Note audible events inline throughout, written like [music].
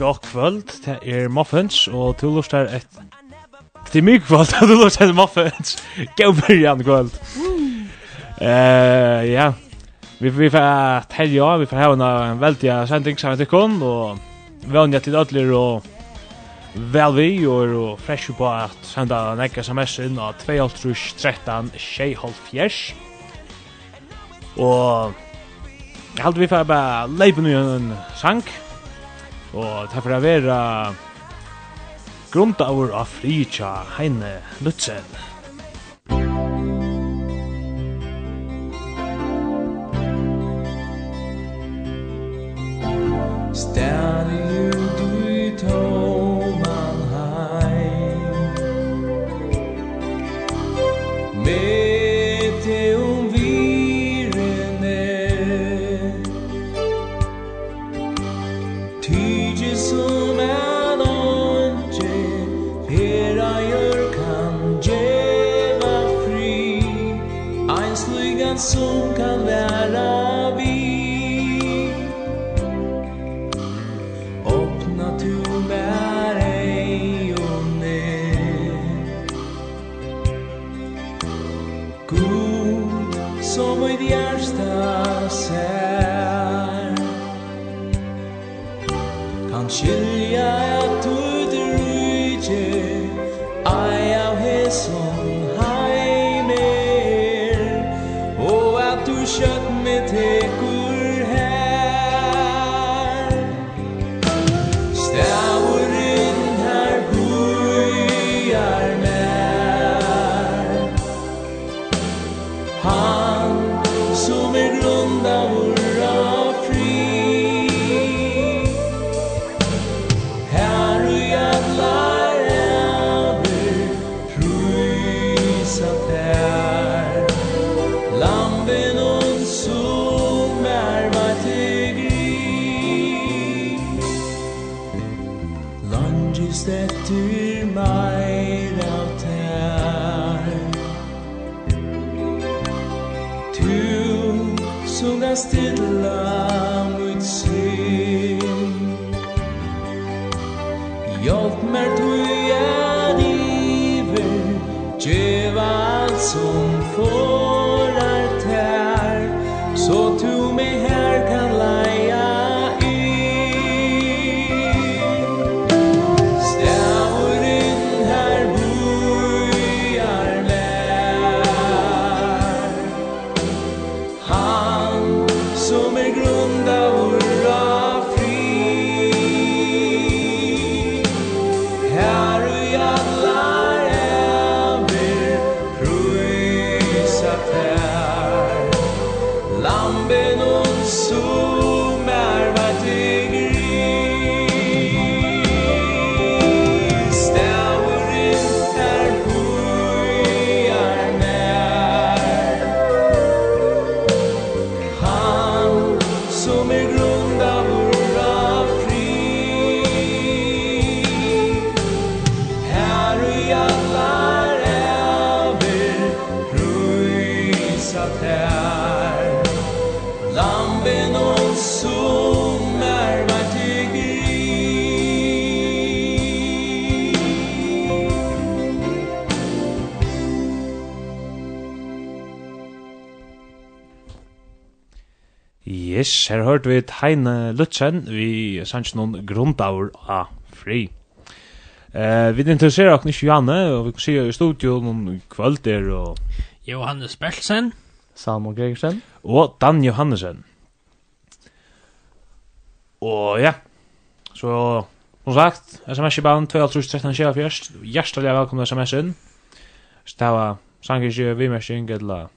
gott kvöld. Det er Muffins, og du her et... Det er mye kvöld, du lustar her Muffins. Gå byrjan kvöld. Uh, ja, vi, vi får telja, vi får ha en veldig sending sammen til kun, og vannja til ødler og vel vi, og, og fresh på at senda en ekka sms inn av 2.13 tjejhalvfjers. Og jeg halte vi får bare leipen i en sang, og Og for å være grunda av fritja Heine Lutzen. Stærlig du i toman heim Med Kan skilja at du druje Ai av hesson her hørte vi Heine Lutzen vi sanns noen grundaur a fri. Eh, vi interesserer oss ikke Janne, og vi kan se i studio noen kvölder og... Johannes Bertelsen. Salmo Gregersen. Og Dan Johannesen. Og ja, så som sagt, sms i band 2.13.24, hjertelig velkommen sms-en. Så det var sanger ikke vimersing, eller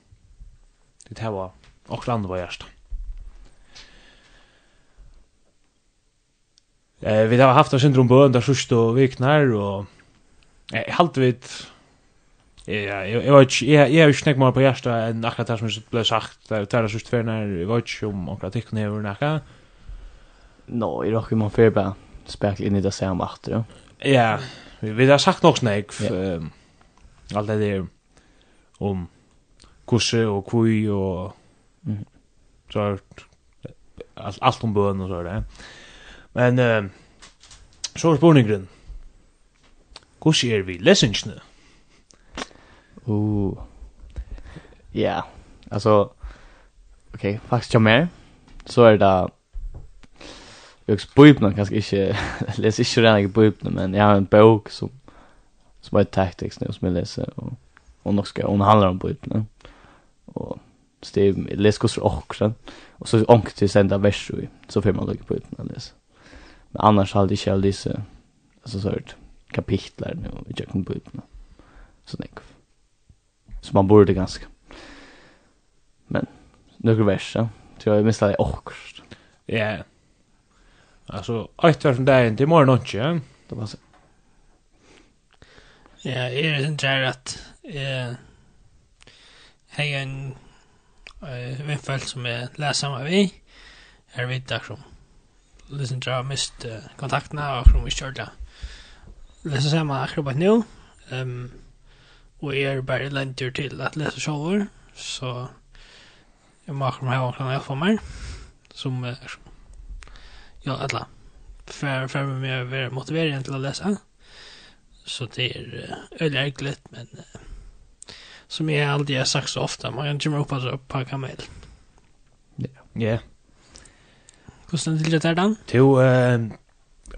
det var også landa var hjertet. Eh vi har haft en syndrom på under sista viknar och eh halt vi Ja, jag jag vet jag jag har snäckt mer på första än akkurat det som blev sagt där tar det sist för när jag vet om och att det över näka. Nå, i rock man för bara spekla in i det sam efter. Ja, vi vi har sagt nog snäck ehm allt det där om kusse och kui och så allt allt om bön och så där. Men eh så er spurningren. Hvordan er vi lesingsene? Uh, ja, yeah. okej, ok, faktisk jeg mer, så är det Jeg har bøypene, kanskje ikke, [laughs] jeg leser ikke rene ikke bøypene, men jeg har en bok som, som er tactics nu, som jeg leser, og, og nok skal, hun handlar om bøypene, og så det er, jeg leser hos åkren, og så ångt til senda vers, så får man lukke bøypene og leser. Men annars har det ikke själv lite altså, så här kapitler nu i Jacken Bibeln. Så det. Så man borde ganska. Men noen vers, ja. Tror jeg missade det också. Ja. Yeah. Alltså, ett vers från dagen till morgon och ja. Det var så. Ja, jeg er inte där at jeg har en eh vem som jeg leser av i. Her vet jag som liksom to har mist uh, kontaktene og akkurat vi kjørt det. Lese sammen akkurat nå. Um, og jeg er bare lenter til at lese sjåver, så jeg må akkurat ha akkurat jeg får meg, som uh, ja, etla, För fer med meg å være motiveren til å. Så det är uh, øyelig ergelig, men uh, som jag aldri har sagt så ofta. man kan ikke upp på kamel. Ja, yeah. yeah. Hvordan er det der Dan? Jo,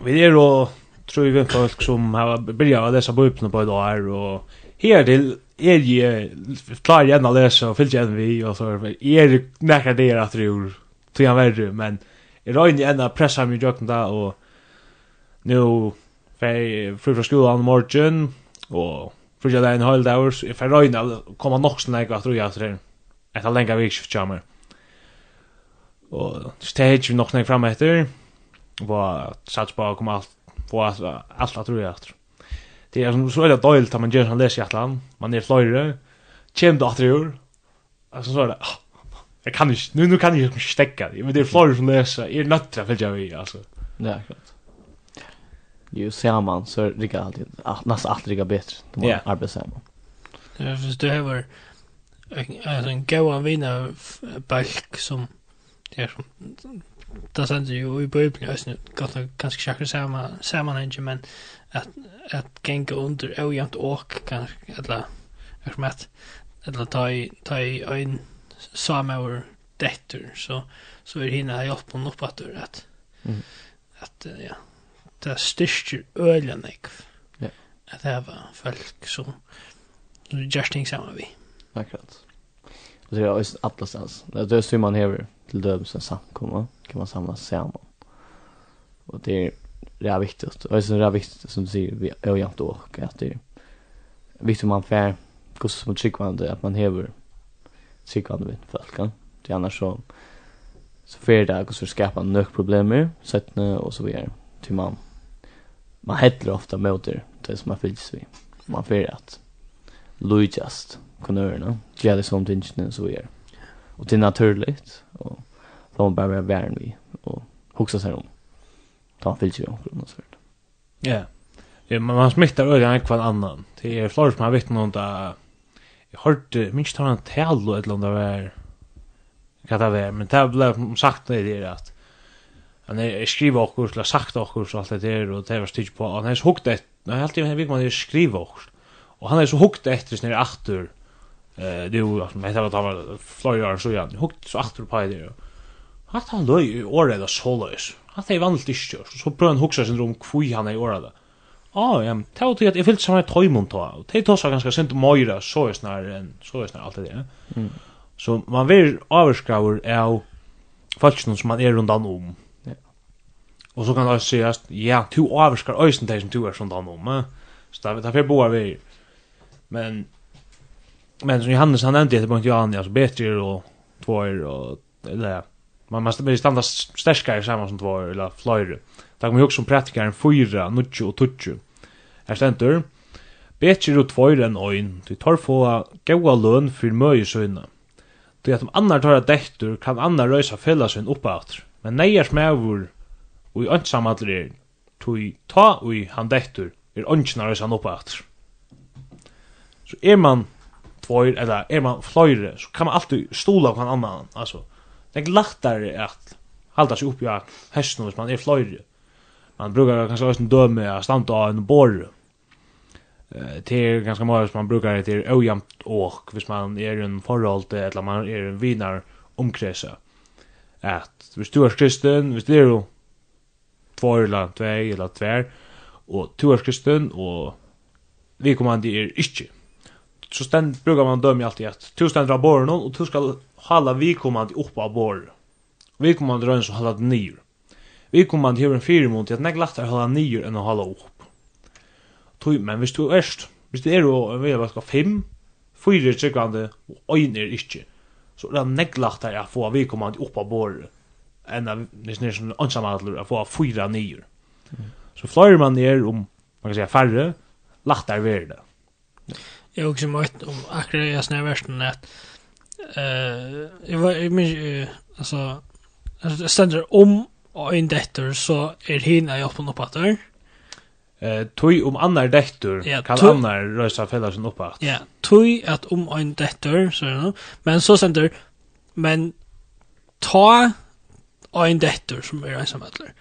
vi er jo, tror vi folk som har begynt å lese bøypene på i dag her, og her til er jeg klar igjen å lese og fyllt igjen vi, og så er jeg det at det gjør til han verre, men jeg røyner igjen å presse meg i jøkken da, og nå fer fru fra skolan morgen, og fru fra det en halv dag, jeg fer røyner å komme nok snakk at det gjør at det er et av kommer. Og det er ikke nok når jeg fremme etter, var sats på å alt, få alt at rolig etter. Det er som så veldig døylt at man gjør han leser i atlan, man er fløyre, kjem det atter i år, så er det, ah, jeg kan ikke, nu, nu kan jeg ikke stekka det, men det er fløyre som leser, jeg er nødt til å vi, altså. Ja, klart. Jo, ser man, så rikker alltid, nesten alt rikker bedre, det må yeah. arbeid sammen. Ja, hvis du har en, en, en, en, en, som det er som da sender jo i Bibeln just nu gott ganska säkert samma sammanhang men at at genga under ojämnt och kanske eller är som att eller ta i ta i en samöver detter så så er hina jag på något at att at att ja det styrker ölen ik ja. At det var folk som som just ting samma vi akkurat Och det är ju alla stans. Det är så man häver till döms en samkomma kan man samlas samman. Och det är det är viktigt. Och det är viktigt som du säger vi är jämt och att det är viktigt man får gå som tryggvande att man häver tryggvande vid folk. Det är annars så så får det att så skapar man problem sätt och så vidare till man man heter ofta mot det det som man fylls vid. Man får att lojast kunna göra det som tingene så vidare och det är naturligt och då man bara vara vi och huxa sig om ta en filter och något sånt. Ja. Ja, men man smittar ögon en kvar annan. Det är flera som har vittnat om det. Jag hörde minst han tal och ett land där vad det var, men det blev sagt det där att han är skriva okkur, eller sagt och så allt det där och det var stitch på han är så hukt det. Nej, alltid en vik man skriva och och han är så hukt efter sin åter Eh det var att det var tar flyer så igen. Hukt så åter på det. Hatt han løy i året eller såløys. Hatt han vanligt ikke, så prøver han huksa sin rum kvui han i året. Ah, ja, ta till att jag fyllt som en tøymon ta, det tar så ganska sent mojra så är snar, så är snar, allt det Mm. Så man vil avskravur av falskene som man är runt om. Och så kan det også att ja, to avskar øysen som to är runt om, så det er fyrir boar vi. Men men som Johannes han nämnde det på inte Johannes alltså bättre och tvåor och eller man måste bli stanna starkare samman som tvåor eller flöjr. Tack mig också som praktikaren fyra, nutch och tutch. Här ständer bättre och tvåor än ein till tar få goda lön för möje sjöna. Det att de andra tar däkter kan andra rösa fälla sin uppåt. Men nej är smävor och i önsamheten är tog ta och i han däkter är önsnar rösa uppåt. Så er man två eller er man fløyre, så kan man alltid stola på en annan altså. det er lättare at halda seg upp i hesten hvis man er fløyre. man brukar kanskje også en døme av standa av en borr det är ganska mycket man brukar det til ojämnt åk, hvis man er en förhåll eller man er en vinar omkresa At hvis du er kristen hvis det jo två eller tvei, eller tver, og två er kristen og vi kommer er ikkje, så stend, brukar man döma alltid att du ständer av borren och du ska hålla vikommande upp av borren. Vikommande rönns och hålla det nyr. Vikommande har en fyrmån till att nägg lättare hålla nyr än att hålla upp. Tui, men hvis du erst, hvis det er jo, vi har vært fem, fyra er tryggande og øyn er ikke, så er det nägg lättare att få vikommande upp av borren än att det är en ansamhandlare att få fyra nyr. Så flyr man ner om, man kan säga färre, lättare blir det jag också mött om akkurat jag snävar värsten att eh jag var jag minns alltså alltså ständer om och en dätter så är hinna jag på något där. Eh tui om annar dektur ja, kan annar rösa fälla sin uppåt. Ja, tui at om en dättur så er det. Men så ständer men ta en dättur som er ensam eller.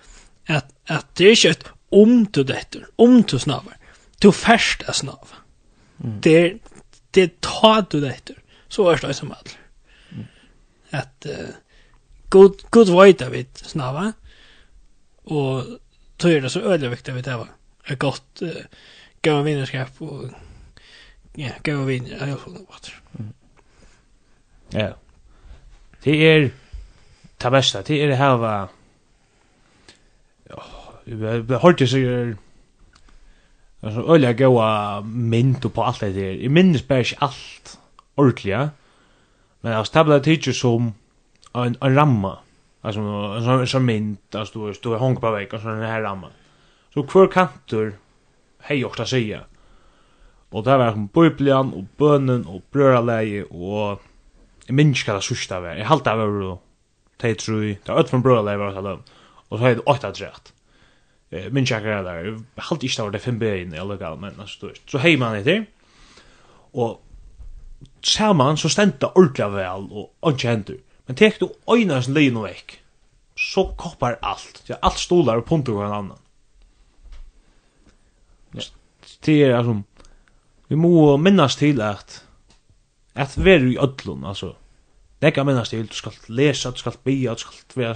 At, at det ikke et om du dättur, om du snavar. Du färsta snavar Det er det tar du det Så er det som allt. Att uh, god god av vid snava. og tog är det så öliga viktigt vid det va. et godt uh, gå vinnerskap og ja, gå vinner i alla fall något. Ja. Det er det beste, Det er det her var, Ja, vi har hört det Det er så øyla gåa mynd på alt det der. Jeg minnes bare ikke alt ordentlig, ja. Men altså, det ble tidsi som en, en ramma. Altså, en sånn, sånn mynd, altså, du, du er hong på vekk, og sånn her ramma. Så hver kantur hei okta sida. Og det var som bøyblian, og bønnen, og brøralegje, og jeg minns ikke hva det sørste var. Jeg halte av var jo, det er tru, det var ötfren brøralegje var det, og så hei det åtta drett eh men jag gör där halt inte det fem ben eller gal men alltså så hej man heter och Salman så stenta ordla vel og ikkje hendur. Men tek du øyna sin leino vekk, så koppar alt. Ja, alt stolar og punter og en annan. Det er altså, vi må minnast til at at vi er i ödlun, altså. Nekka minnas til, du skal lesa, du skal bia, du skal vera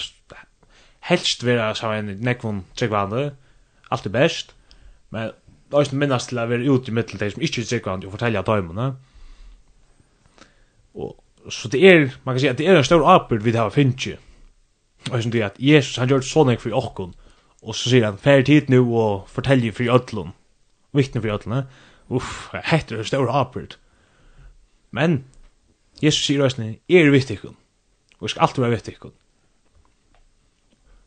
helst vera saman en nekvon tryggvande, alt er best, men det er minnast til å vera ut i middel til som ikkje er tryggvande og fortelle døymene. Og så det er, man kan si at det er en stor apel vi det har finnst Og som det er at Jesus han gjør sånn ikke for åkken, og så sier han, færre tid nu og fortelle for ødlån, viktig for ødlån, uff, hette er en stor apel. Men, Jesus sier også, er viktig, og jeg skal alltid være viktig,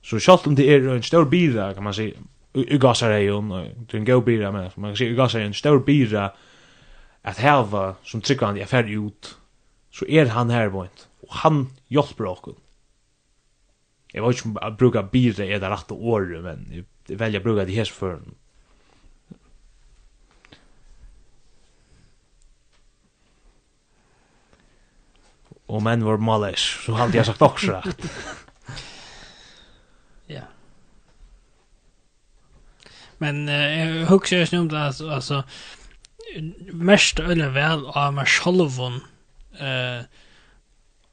Så självt om det er en stor bira kan man si, i gasarejon och det er en god bira men man kan si, i gasarejon en stor bira at heva, som trycker han i affär ut så er han her vant og han hjelper okkur. Jeg vet ikke om bruker bira är det rette året men jeg velger å bruke det her för Og menn var malers, så hadde jeg sagt også rett. [laughs] Men eh, jag huxar ju snumt att alltså mest eller väl av mig själv eh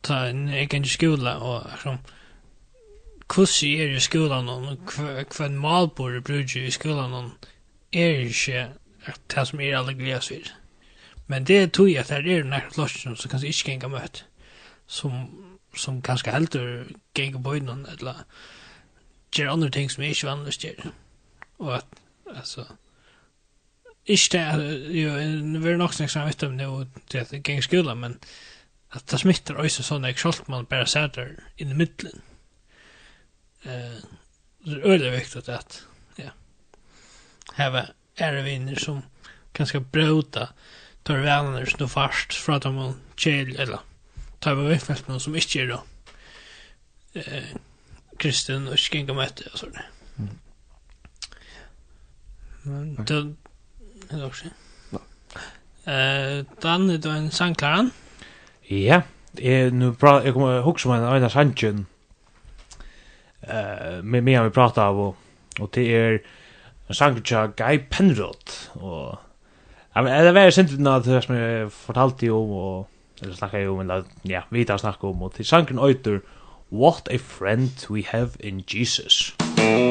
ta en egen skola och liksom kuss är ju skolan och kvar malbor brukar i skolan och är ju inte det som är alla gläs vid. Men det tror jag att det är den här klossen som kanske inte gänga möt som, som kanske heldur gänga innan eller gör andra ting som är inte vanligt gör. Og at, alltså, ikke det, jo, nu er nok också nästan om det og det är gäng skola, men att det smittar sånn, jeg exalt man bara sätter i mitten. Eh, det är øyelig viktig at, ja, heve ära vinner som ganska bröta tar vänner som fast fra att og har eller tar vi vänner som inte är då. Eh, kristen och skänka möte och sådär. Mm. Det er det også? Nei. Dan, er du en sangklaren? Ja, jeg, nu pra, jeg kommer huske meg en annen sangkjen uh, med meg vi pratet av, og, og det er en sangkjen Guy Penrod, og ja, men, det var sint ut av det som jeg fortalte om, og eller snakket jo om, eller, ja, vi tar snakket om, og til sangkjen øyter What a friend we have in Jesus. Musikk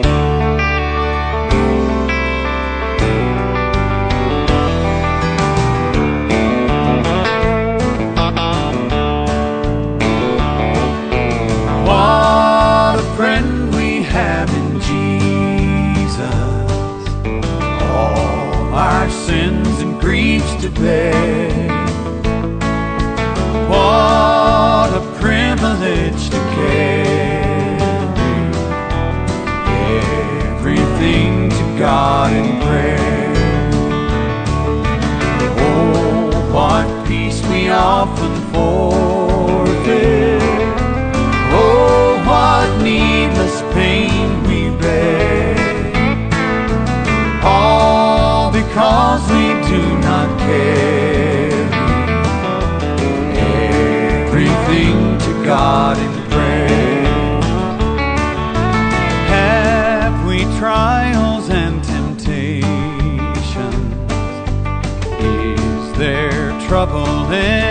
sins and griefs to bear. there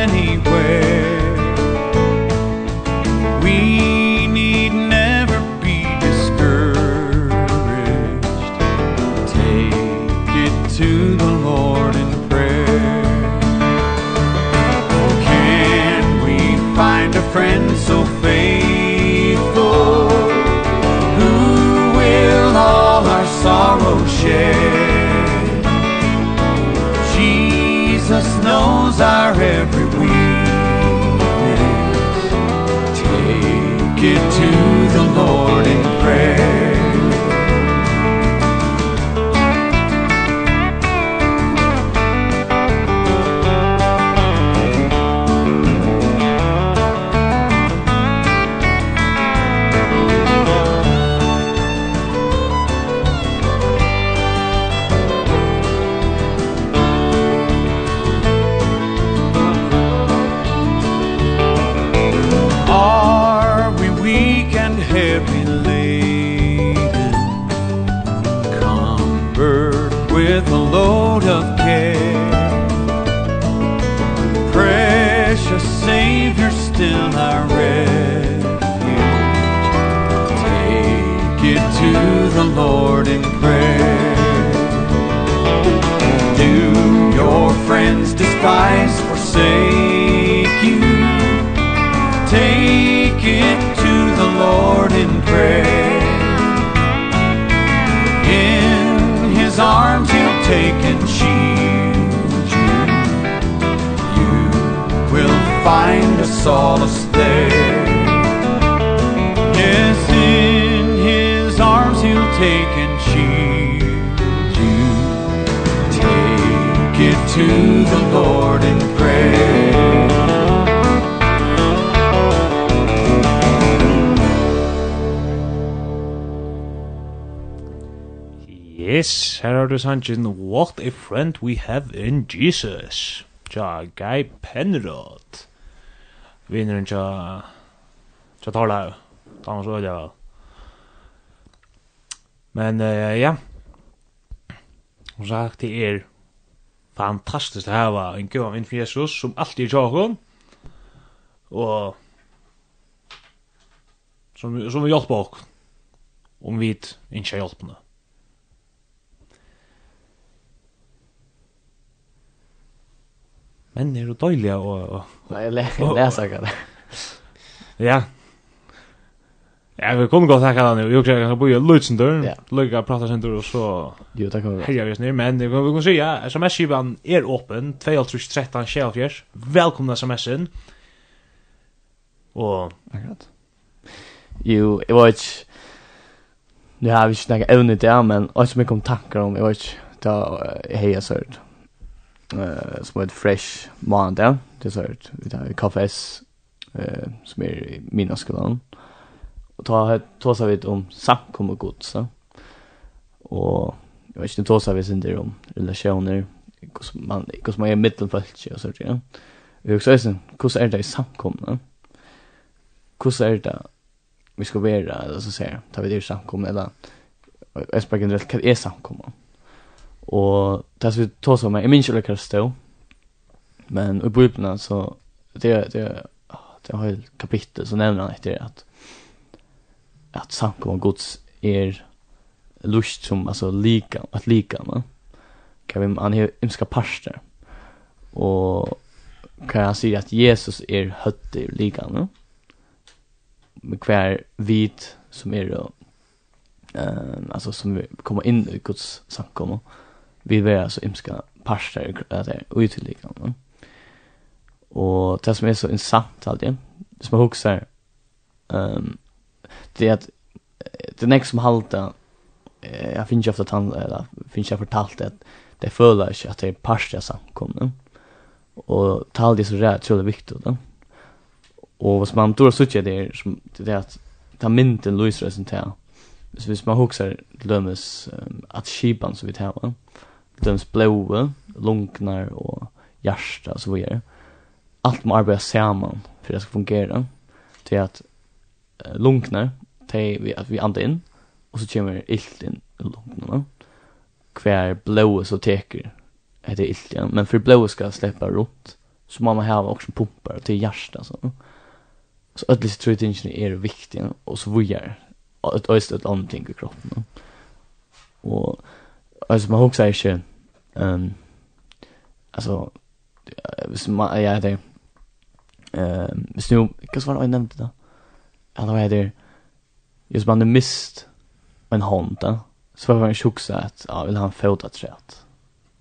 sacrifice forsake you. Take it to the Lord in prayer. In His arms He'll take and shield you. You will find a solace there. Yes, in His arms He'll take and to the Lord in prayer. Yes, her er du sannsyn What a friend we have in Jesus. Tja, Guy Penrod. Vinneren tja Tja Tarlau øyde vel. Men uh, ja. Som sagt, det er fantastiskt att ha en gåva inför Jesus som alltid jag hon. Och som som vi hjälper oss om vi inte hjälper oss. Men är det dåliga och... Nej, jag läser det. Ja, Ja, vi kunne godt takka han, vi jeg kan bo i Lutsendur, lukka prata sendur og så Jo, takk for Herja vi oss snir, men vi kan si, ja, sms-skivan er åpen, 2.13.24, velkomna sms-en Og Akkurat. Jo, jeg var ikke Nu har vi ikke snakket evne til men også mye om tankar om, jeg var ikke Da hei jeg sørt uh, Som er et fresh mandag, det sørt Vi tar kfs, som er i minnaskolan ta ta vi om samkomma gods så. Och jag vet inte ta vi sen det om relationer kus man kus man är mittenfältet och så där. Vi så är det kus är det samkomna. Kus är det vi ska vara eller så säger tar vi det samkomna eller jag spelar generellt kan är samkomna. Och det vi tar som jag minns ju det stå. Men i bibeln så det det det har ett kapitel så nämner han efter att att samkomma Guds är lust som alltså lika att lika man Kan vi han är imska pastor. Och kan jag säga att Jesus är hött lika nu med kvar vit som är då eh alltså som kommer in i Guds samkomma. Vi vill alltså imska pastor att det är utlika va. Och det som är så intressant alltid, som jag ehm um, det är att det nästa som halta jag finns ju ofta han eller finns jag fortalt att det føler ikke at det er parstja samkomne. Og tal det så det er utrolig viktig. Da. Og hvis man tror så det, som, det er at ta mynden lyser det som Så hvis man huksar lømmes um, at skipan som vi tar, lømmes blåe, lungnar og hjärsta vad så det? Allt man arbetar samman för att det ska fungera. Det är att lungna tei vi, at vi andar inn, og så kommer ilt inn i lungnar. kvar blåa så teker det er ilt ja men for blåa skal släppa rot, så må man ha också pumpar till hjärtat. Så, så ödligt tror jag inte är viktigt, och så vujar ett öst ett annat ting i kroppen. No? Och alltså man också är ehm alltså hvis man ja det ehm hvis nu vad var det jag nämnde då? eller vad det just man mist en hand då så var det en tjocksa att ja vill han fota trätt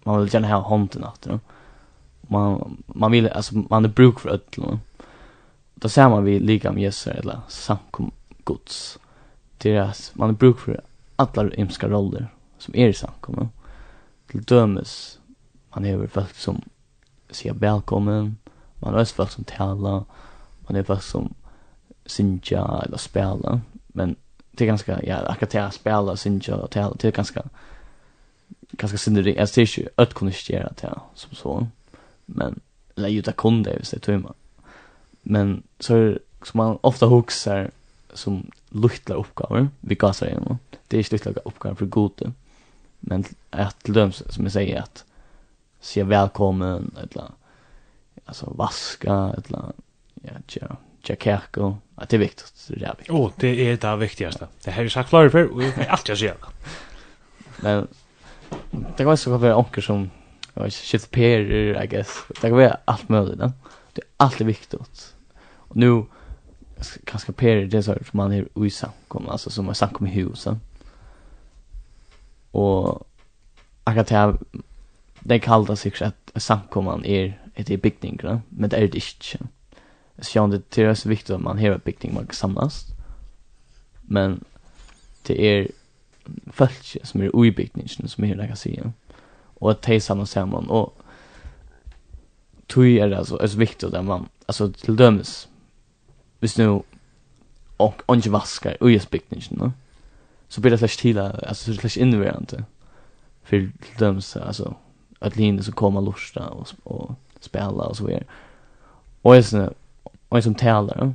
man vill gärna ha handen åt då man man vill alltså man är bruk för öll då då ser man vi lika med Jesus eller samkom Guds deras man är bruk för alla imska roller som är i samkommen till dömes man är folk som säger välkommen. Man är folk som talar. Man är folk som synja eller spela men det är ganska ja akkurat att spela synja och tala det är ganska ganska synd det är det att kunna göra det som så. Men eller ju där kunde det så tror men så som man ofta huxar som luktla uppgåvor vi gasar igen det är inte luktla uppgåvor för gode men att löms som jag säger att se välkommen eller alltså vaska eller ja, tja, tja kärko, att det är viktigt. Det är viktigt. Oh, det är det viktigaste. Det här är sagt flera för, och jag alltid jag säger Men, det kan vara så vara onker som, jag vet inte, perer, I guess. Det kan vara allt möjligt. Ne? Det är alltid viktigt. Och nu, kanske perer, det är så som man är uisa kommer alltså som är samkom i husen. Och, akkurat det här, det kallas sig att samkomman är ett i byggningarna, men det är det inte. Så jag det är så viktigt att man hela bygning man kan samlas. Men det är folk som är oibyggningen som är det jag säga. Och att det samman samman och tog är det alltså är så viktigt att man alltså till dömes visst nu och inte vaskar och just bygningen. Så blir det slags till alltså så slags invärande. För till dömes alltså att linje så kommer lusta och och spela och så vidare. Och sen en som talar.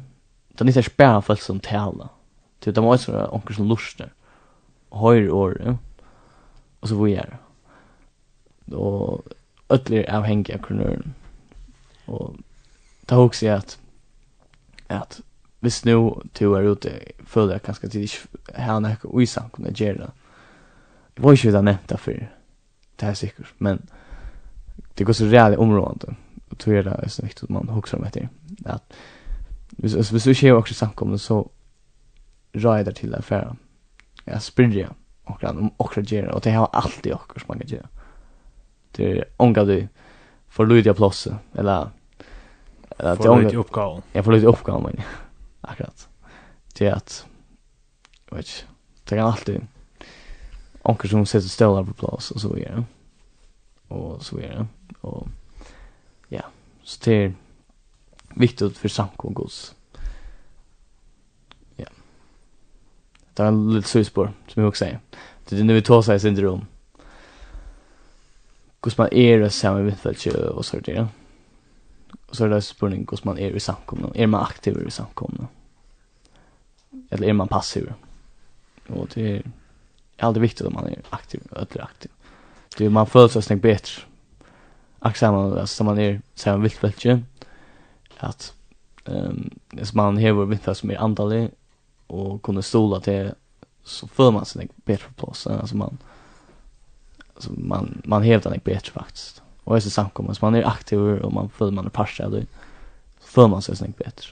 Det är inte spär folk som talar. Typ det måste vara onkel som lustar. Höjer år. Och så vad gör det? Och ödler avhängiga kronören. Och ta ihåg sig att att hvis nu to er ute føler jeg kanskje at jeg ikke har noe uisak om det gjør det. Jeg var ikke det nevnt derfor, det er sikkert, men det går så reale området. og tror jag det är så viktigt att man huxar om etter att hvis hvis hvis du ikke har också samkomne, så rider till affären. Ja, springa och kan om och göra och det har alltid och som man kan göra. Det är onga du för Lucia plus eller eller det onga uppgåvan. Ja, för Lucia uppgåvan men. [laughs] Akkurat. Det är att vet det kan alltid onka som sätter stålar på plats och så vidare. Och så vidare. Och ja, så det viktigt för samkom gods. Ja. Det är en liten syspår som jag också säger. Det är när vi tar sig i syndrom. Hvordan man är det samma vittfältje og så det. Och så är det spørning hvordan man är i samkomne. Är man aktiv i samkomne? Eller är man passiv? Och det är alltid viktigt om man är aktiv. Eller aktiv. Det är man följs sig bättre. Aksamma, alltså man är samma vittfältje at ehm um, man hever vinter som er andalig och kunna stola till så får man sig bättre plats alltså man alltså man man hävdar den bättre faktiskt och är så samkommer man är aktiv och man får man är passad så får man sig snäggt bättre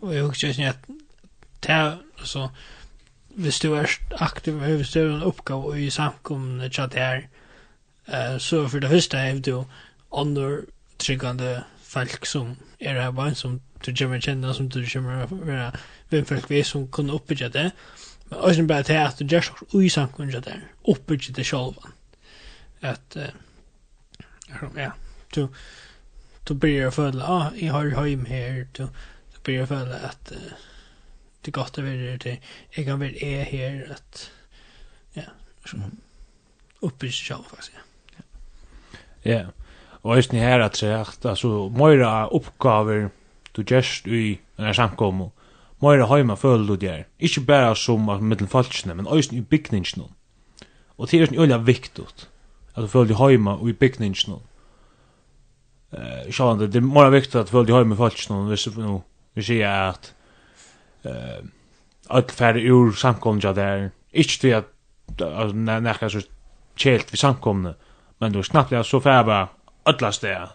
och jag husker ikke at det så hvis du er aktiv hvis du er en oppgave i samkomne chat her eh så för det första er du under tryggande folk som er her bare, som du kommer kjenne, som du kommer være hvem folk vi som kunne oppbygge det men også bare til at du gör sånt oisankunniga där uppbygga det selv. At, uh, ja du du börjar føle, ah jeg har hem her, du du føle at uh, det er godt gott över til, jeg kan være är her, at, ja så, oppbygge uppbygga selv, faktisk, ja. Ja og eisne her at sagt, altså, moira oppgaver du gjerst i denne samkommu, moira heima føler du der, ikkje bæra som at mittel falskne, men eisne i bygningsnum. Og det er eisne øyla viktigt, at du føler du heima og i bygningsnum. Eh, sjåan, det er moira viktigt at du føler du heima i falskene, hvis vi nu, vi sier at eh, öll færre ur samkommu ja der, ikkje til at, altså, nekka så kjelt vi samkommu, men du snabbt, ja, så færre öllast det.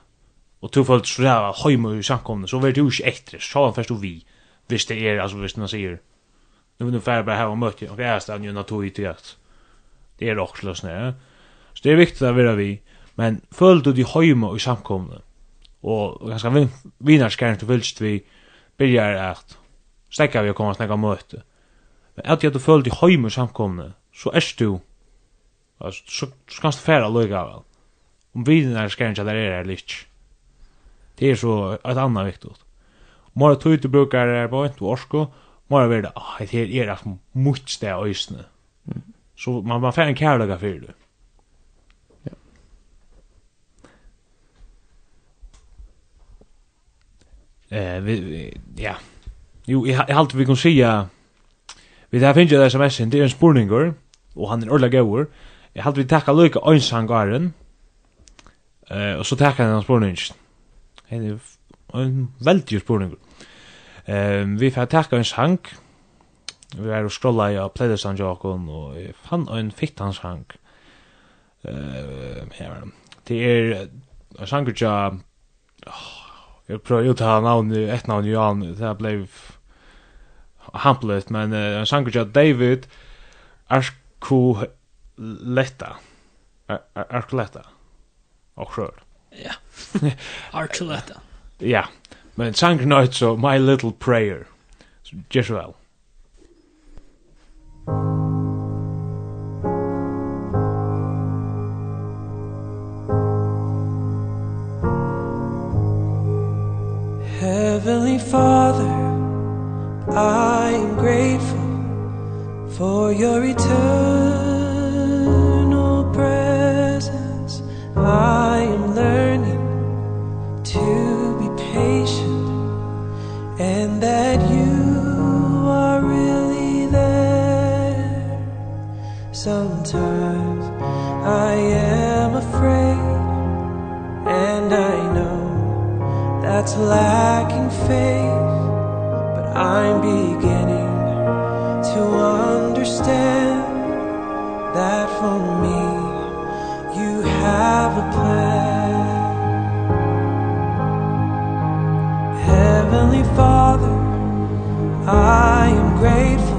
Och du följt så där hemma i samkomna så vet du ju efter så han först vi visst det är alltså visst man säger nu vill du färra bara ha och möte och är stan ju naturligt att det är också lös nä. Så det är viktigt att vara vi men följt du de hemma i samkomna och ganska vin vinnarskärn till vilst vi börjar att stäcka vi och komma snacka möte. Men att jag du följt i hemma i samkomna så är du alltså så, så, så kan du färra lugga väl om vidnar ska inte där är lich. Det är så ett annat viktigt. Mora tog du brukar det på ett orsko, mora vill det, ah, det är det som måste det ösne. Så man man får en kärlek för det. Ja. Eh, vi, vi, ja. Jo, jag jag halte vi kan säga vi där finnes jo det SMS, det er en spurningur og han er ordla goer. Jeg halte vi takka lukka Einsangaren. Eh och så tackar han spårning. Han är en väldig spårning. Ehm vi får tacka en sank. Vi är och scrolla i Playlist on Jokon och fann en fittans sank. Eh här. Det är en sank ja. Jag prövar att ta namn ett namn Johan det blev hamplet men en sank ja David Ashku Letta. Ashku Letta och skör. Ja. [laughs] Archuleta. Ja. Men sang night så My Little Prayer. Så just well. Heavenly Father, I am grateful for your return. that's lacking faith but i'm beginning to understand that for me you have a plan. Heavenly father i am grateful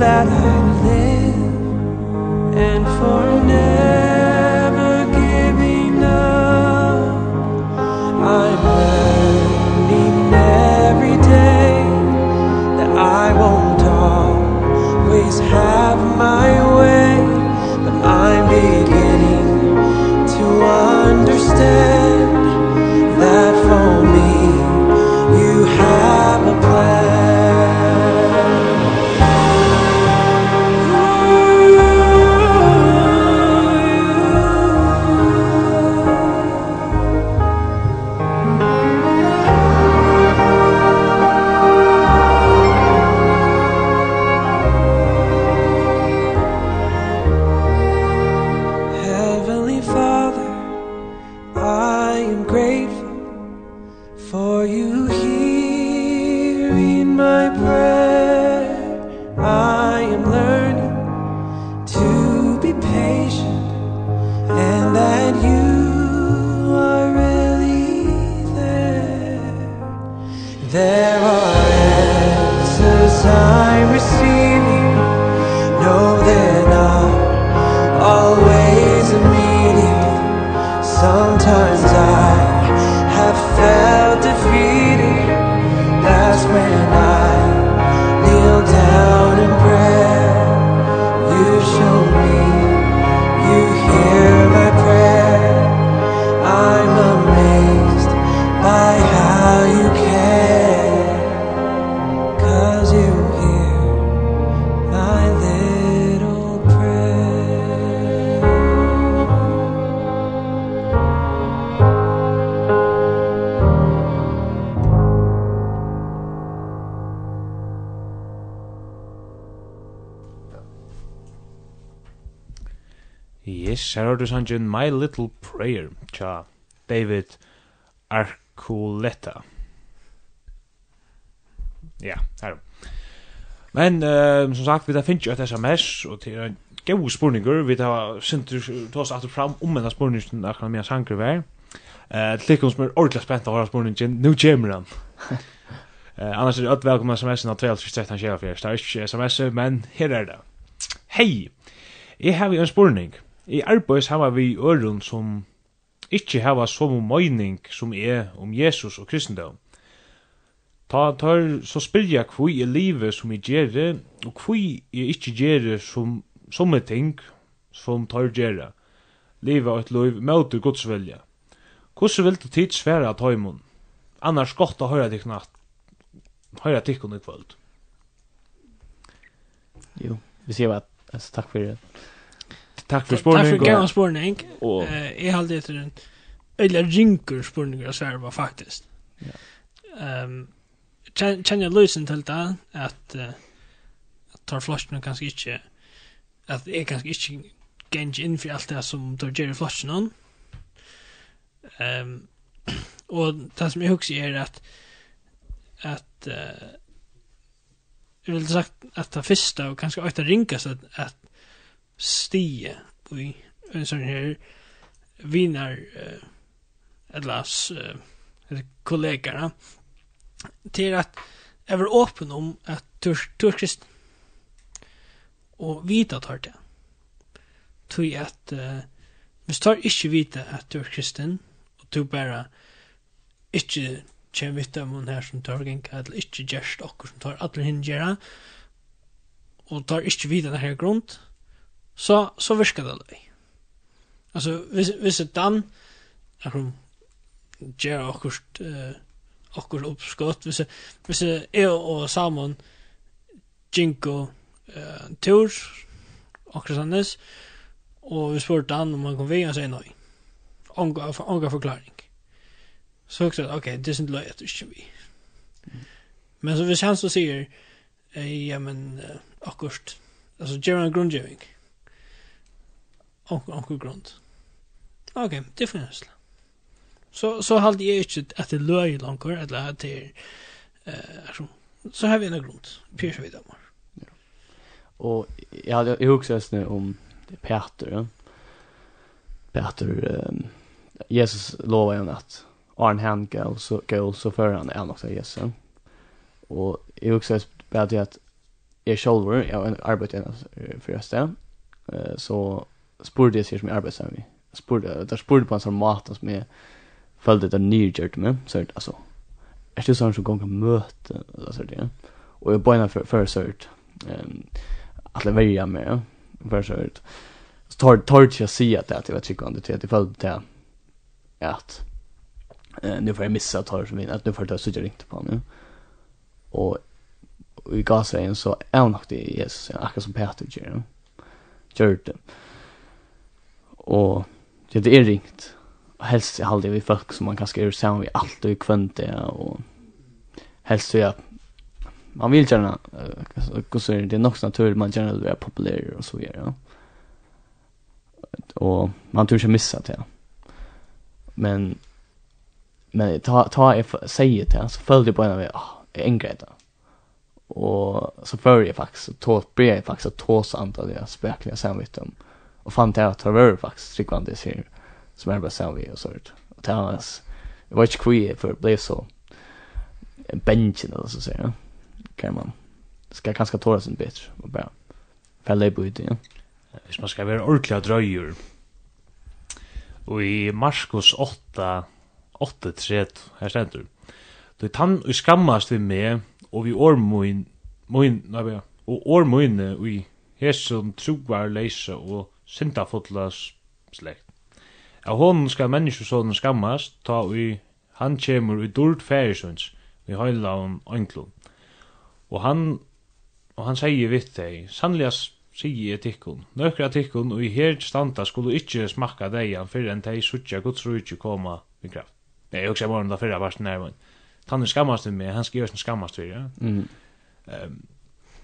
that I live and for now. Her har du sangen My Little Prayer, tja David Arculeta. Ja, her. Men uh, som sagt, vi har finnst jo et sms, og til en god spurninger vi har sindur oss atur fram om enn spurningen akkurat mia sanger vær. Uh, Tilkom som er ordentlig spent av hva spurningen, nu kommer han. uh, [laughs] annars er det öll velkomna sms'en av 12.13.24, det er ikke sms, men her er det. Hei, jeg har en spurning i arbeid sammen vi øren som ikke har som mening som er om Jesus og kristendom. Ta tar så spyrja kvui i livet som i gjere, og kvui i ikke gjere som somme ting som tar gjerre. Livet og et liv møte Guds velja. Hvordan vil du tid svære sværa tøymon? Annars godt å høyra tikkun natt. høyra tikkun i kvöld. Jo, vi sier bare, altså takk for det. Takk for spurning. Takk for gammel spurning. Og jeg halde etter en øyla ringur spurning av Sverre faktisk. Ja. Um, kjenner jeg løsen til det at uh, at tar flasjene kanskje ikke at jeg kanskje ikke genj inn for alt det som tar gjør i flashene. Um, og det som jeg husker er at at uh, jeg vil sagt at det første og kanskje øyla ringast at, at stige i en sån här vinar uh, eller uh, kollegorna till att jag var öppen om att turk, turkiskt och vita tar det tog att uh, vi tar inte vita att du är kristen och tog bara inte kjem vita om hon här som tar genka eller inte gjerst okkur som tar atler hinn gjerra, og tar inte vita den här grund så, så virkar det løy. Alltså hvis, hvis det dan, akkur, ger akkurat, eh akkurat uppskott hvis, hvis är og Salmon, Jinko, eh tur, akkurat sannes, og vi spurte han om han kom vi, han sier nei. Onga, onga forklaring. Så också okej, det är inte löjligt att inte vi. Men så hvis han så sier, eh, ja men, uh, akkurat, alltså, ger han grundgivning. Mm onkel onkel grund. Ok, det finnes det. Så, så halt jeg ikke at det løy langer, eller at det er, uh, så, så har vi en grund, pyrs vi dem. Ja. Og jeg hadde jo også snu om Peter, ja. Peter, um, Jesus lovar jo at Arn han går så, går, så før han er nok Jesus. Og jeg også bare til at jeg sjølver, jeg har arbeidet for et sted, så spurte jeg sig som jeg arbeider sammen med. Spurte, der spurte på en sånn mat som jag följde där nyrgjørt med. Så att altså, er det sånn som gånger möte? Alltså det. Och jag började för, för så att um, at jeg värja med. Ja. För så att så tar, tar inte at jeg vet ikke om det til at jeg følte det at eh, nu får jeg missa tar som min, at nu får jeg ta sutt jeg ringte på han, ja. Og, og i gasveien så er han nok det Jesus, ja, akkurat som Peter gjør, ja. Gjør det og det er ringt. Og helst jeg halde vi folk som man kanskje er sammen vi alt og i kvønte, og helst så ja, man vil gjerne, uh, det er nok så naturlig, man gjerne vil være populær og så videre. ja. Og man tror ikke missa det. ja. Men, men ta, ta jeg sier det, så føler jeg på en av, det, ah, jeg engrer det. Og så føler jeg faktisk, så ber jeg faktisk å ta oss andre det spreklige samvittet om, och fann det att det var faktiskt tryggvande serier som är bara sen vi och sånt. Och det var det var inte kvi för det blev så benchen eller så säger jag. Kan man ska kanske tåla sin bättre och bara fälla i bud ja. Hvis man ska vara ordentliga dröjor. Och i Marskos 8 8:3 här ständer. Du tann och skammas vi med och vi ormoin, moin, min nej och orm min vi här som troar läsa och syndafotla slekt. Av honom skal menneskesonen skammast, ta vi han kjemur i dult færisøns, vi høyla om øynklun. Og han, og han sier vitt deg, sannlega sier jeg tikkun, nøkra tikkun, og i her standa skulle ikkje smakka deian fyrir enn dei suttja Guds rujtje koma vi kraft. Nei, jeg hugsa bare om det fyrra varsin nærmann. Skammast vi meg, han skal sin skammast vi, ja. Mm. Um,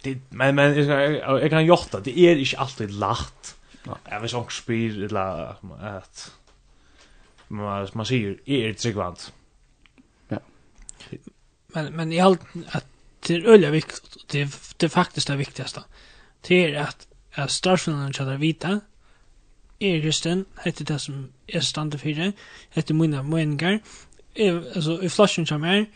det, men, men, jeg, jeg, jeg kan jota, det er ikkje alltid lagt Jag vet inte spyr eller att man man säger är det segvant. Ja. Men men i allt att det är öliga viktigt det det faktiskt det viktigaste. Det är att att starfinnen chatta vita är kristen, heter det som är standard för det heter mina meningar alltså i flashen som är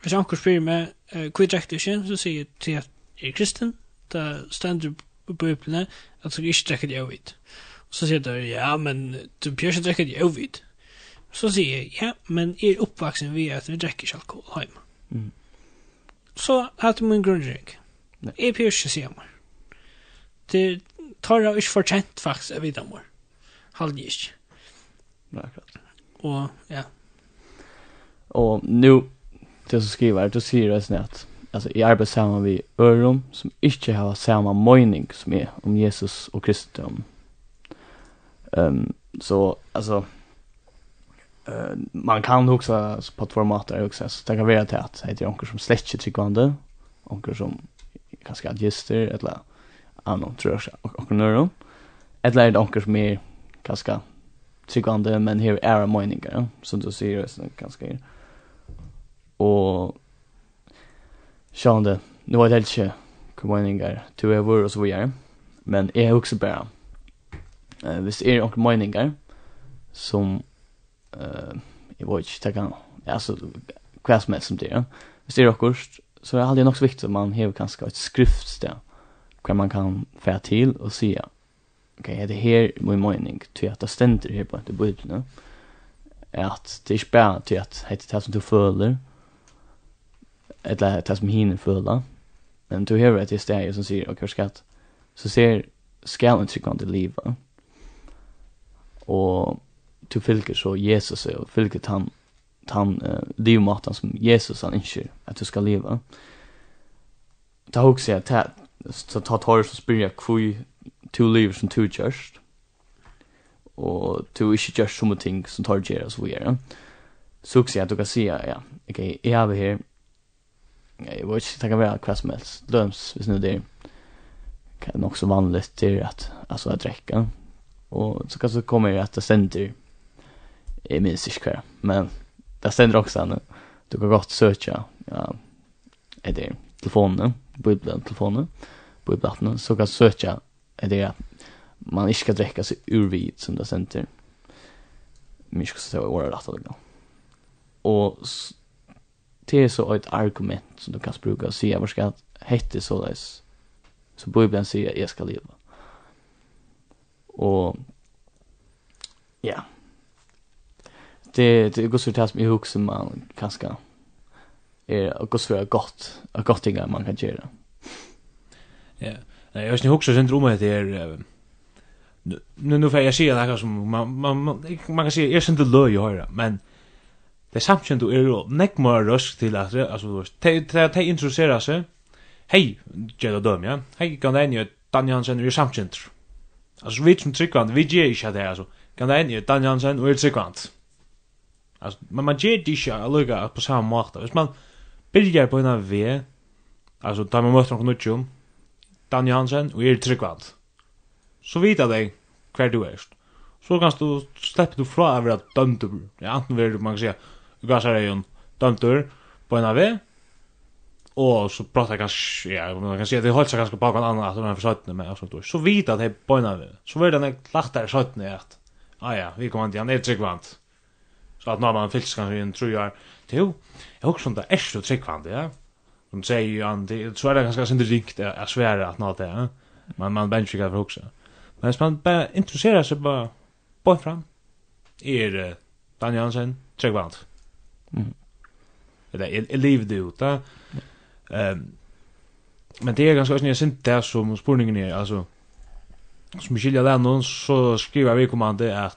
Hvis anker spyr meg, hva er drektig ikke, så sier jeg til at jeg er kristen, da stender bøyblene, at du ikke drekker det avvitt. Og så sier du, ja, men du bør ikke drekke det avvitt. Så sier jeg, ja, men jeg er oppvaksen ved at vi drekker ikke alkohol hjemme. Mm. Så hadde min grunndrink. Jeg bør ikke si mer. Det tar jeg ikke fortjent faktisk av videre mer. Halvlig ikke. Nei, akkurat. Og, ja. Og nu, det som skriver, du sier det snett alltså i arbetar samman vi öron som inte har samma mening som är om Jesus och kristendom. Ehm um, så alltså uh, man kan också på två måter också så det kan vara till att heter onkel som släcker tyckande onkel som kanske adjuster eller annan tror jag och nörron eller är det onkel som är kanske tryggande men här är meningar som du säger så ganska och Sjående, nå er det helt ikke hvor meninger du er vår og så videre. Men jeg er også bare, uh, hvis det er noen meninger som, uh, jeg vet ikke, det kan, altså, hva som helst som det er. Hvis det er akkurat, så er det aldri nok så viktig at man har kanskje et skriftsted, hva man kan få til og si, ok, er det her min mening, til at det stender her på etter bøyden, at det er ikke bare til at det er det som du føler, eller det som hinner føla. Men du hör at det steg som sier, ok, skatt, så ser skalen ikke gå til livet. Og du fylker så Jesus og fylker han, han uh, livmaten som Jesus han ønsker at du skal leva. Ta hok seg at så ta tar så spyr jeg hvor to liv som to kjørst. Og to ikke kjørst som ting som tar kjøres og gjør. Så hok seg at du kan si, ja, ok, jeg er her, jag vet inte, det kan vara vad som helst. Döms, hvis nu det är kan så vanligt till att alltså att dricka. Och så kan så kommer det att det ständer i minst inte men det ständer också nu. Du kan gott söka ja, är det telefonen, bubblan telefonen, bubblan så kan söka är det man inte ska dricka sig ur vid som det ständer. Men jag ska säga året att det går. Och det är så ett argument som du kan bruka och säga var ska hette så där så bibeln säger jag ska leva och ja. Det det går så tas mig ihåg som man kanske är och går så är gott och gott inga man kan göra ja. Nej jag syns också syndrom det är nu nu får jag säga det här som man man man kan se är synd det löj höra men det samkjent er jo nekk mer røsk til at altså du vet te introducera seg hei Jella Døm ja? Hei kan det enige Daniel Hansen er samkjent altså vi som tryggvand vi gjør ikke det altså. Kan det enige Dan Jansen er tryggvand. Altså men man gjør det ikke allukka på samme måte hvis man byrjar på en av vi altså da man møter noen utjum Daniel Hansen og er tryggvand. Så vita deg hver du er, så kanst du slepper du fra å være dømt ja? Enten vil du man kan Gazarejon dømtur på en av vi. Og så pratar jag kanske, ja, man kan si at det holdt seg ganske bak en annan at de är för sötne med och sånt. Så vita att det på en av vi. Så var det en klart där sötne att, ah ja, vi kommer til han er tryggvant. Så att när man fylls kanske en trujar, jo, jeg husker också det er så tryggvant, ja. De säger ju han det så är det ganska synd rikt att svära att något är. Men man benchikar för också. Men hvis man bara intresserar sig bara bara fram. Är Daniel Hansen, tryggvant. Mm. Eller jag det ut da. Um, men det är ganska snärt sent det som spurningen er, altså, som skiljer där noen, så skriver vi kommande at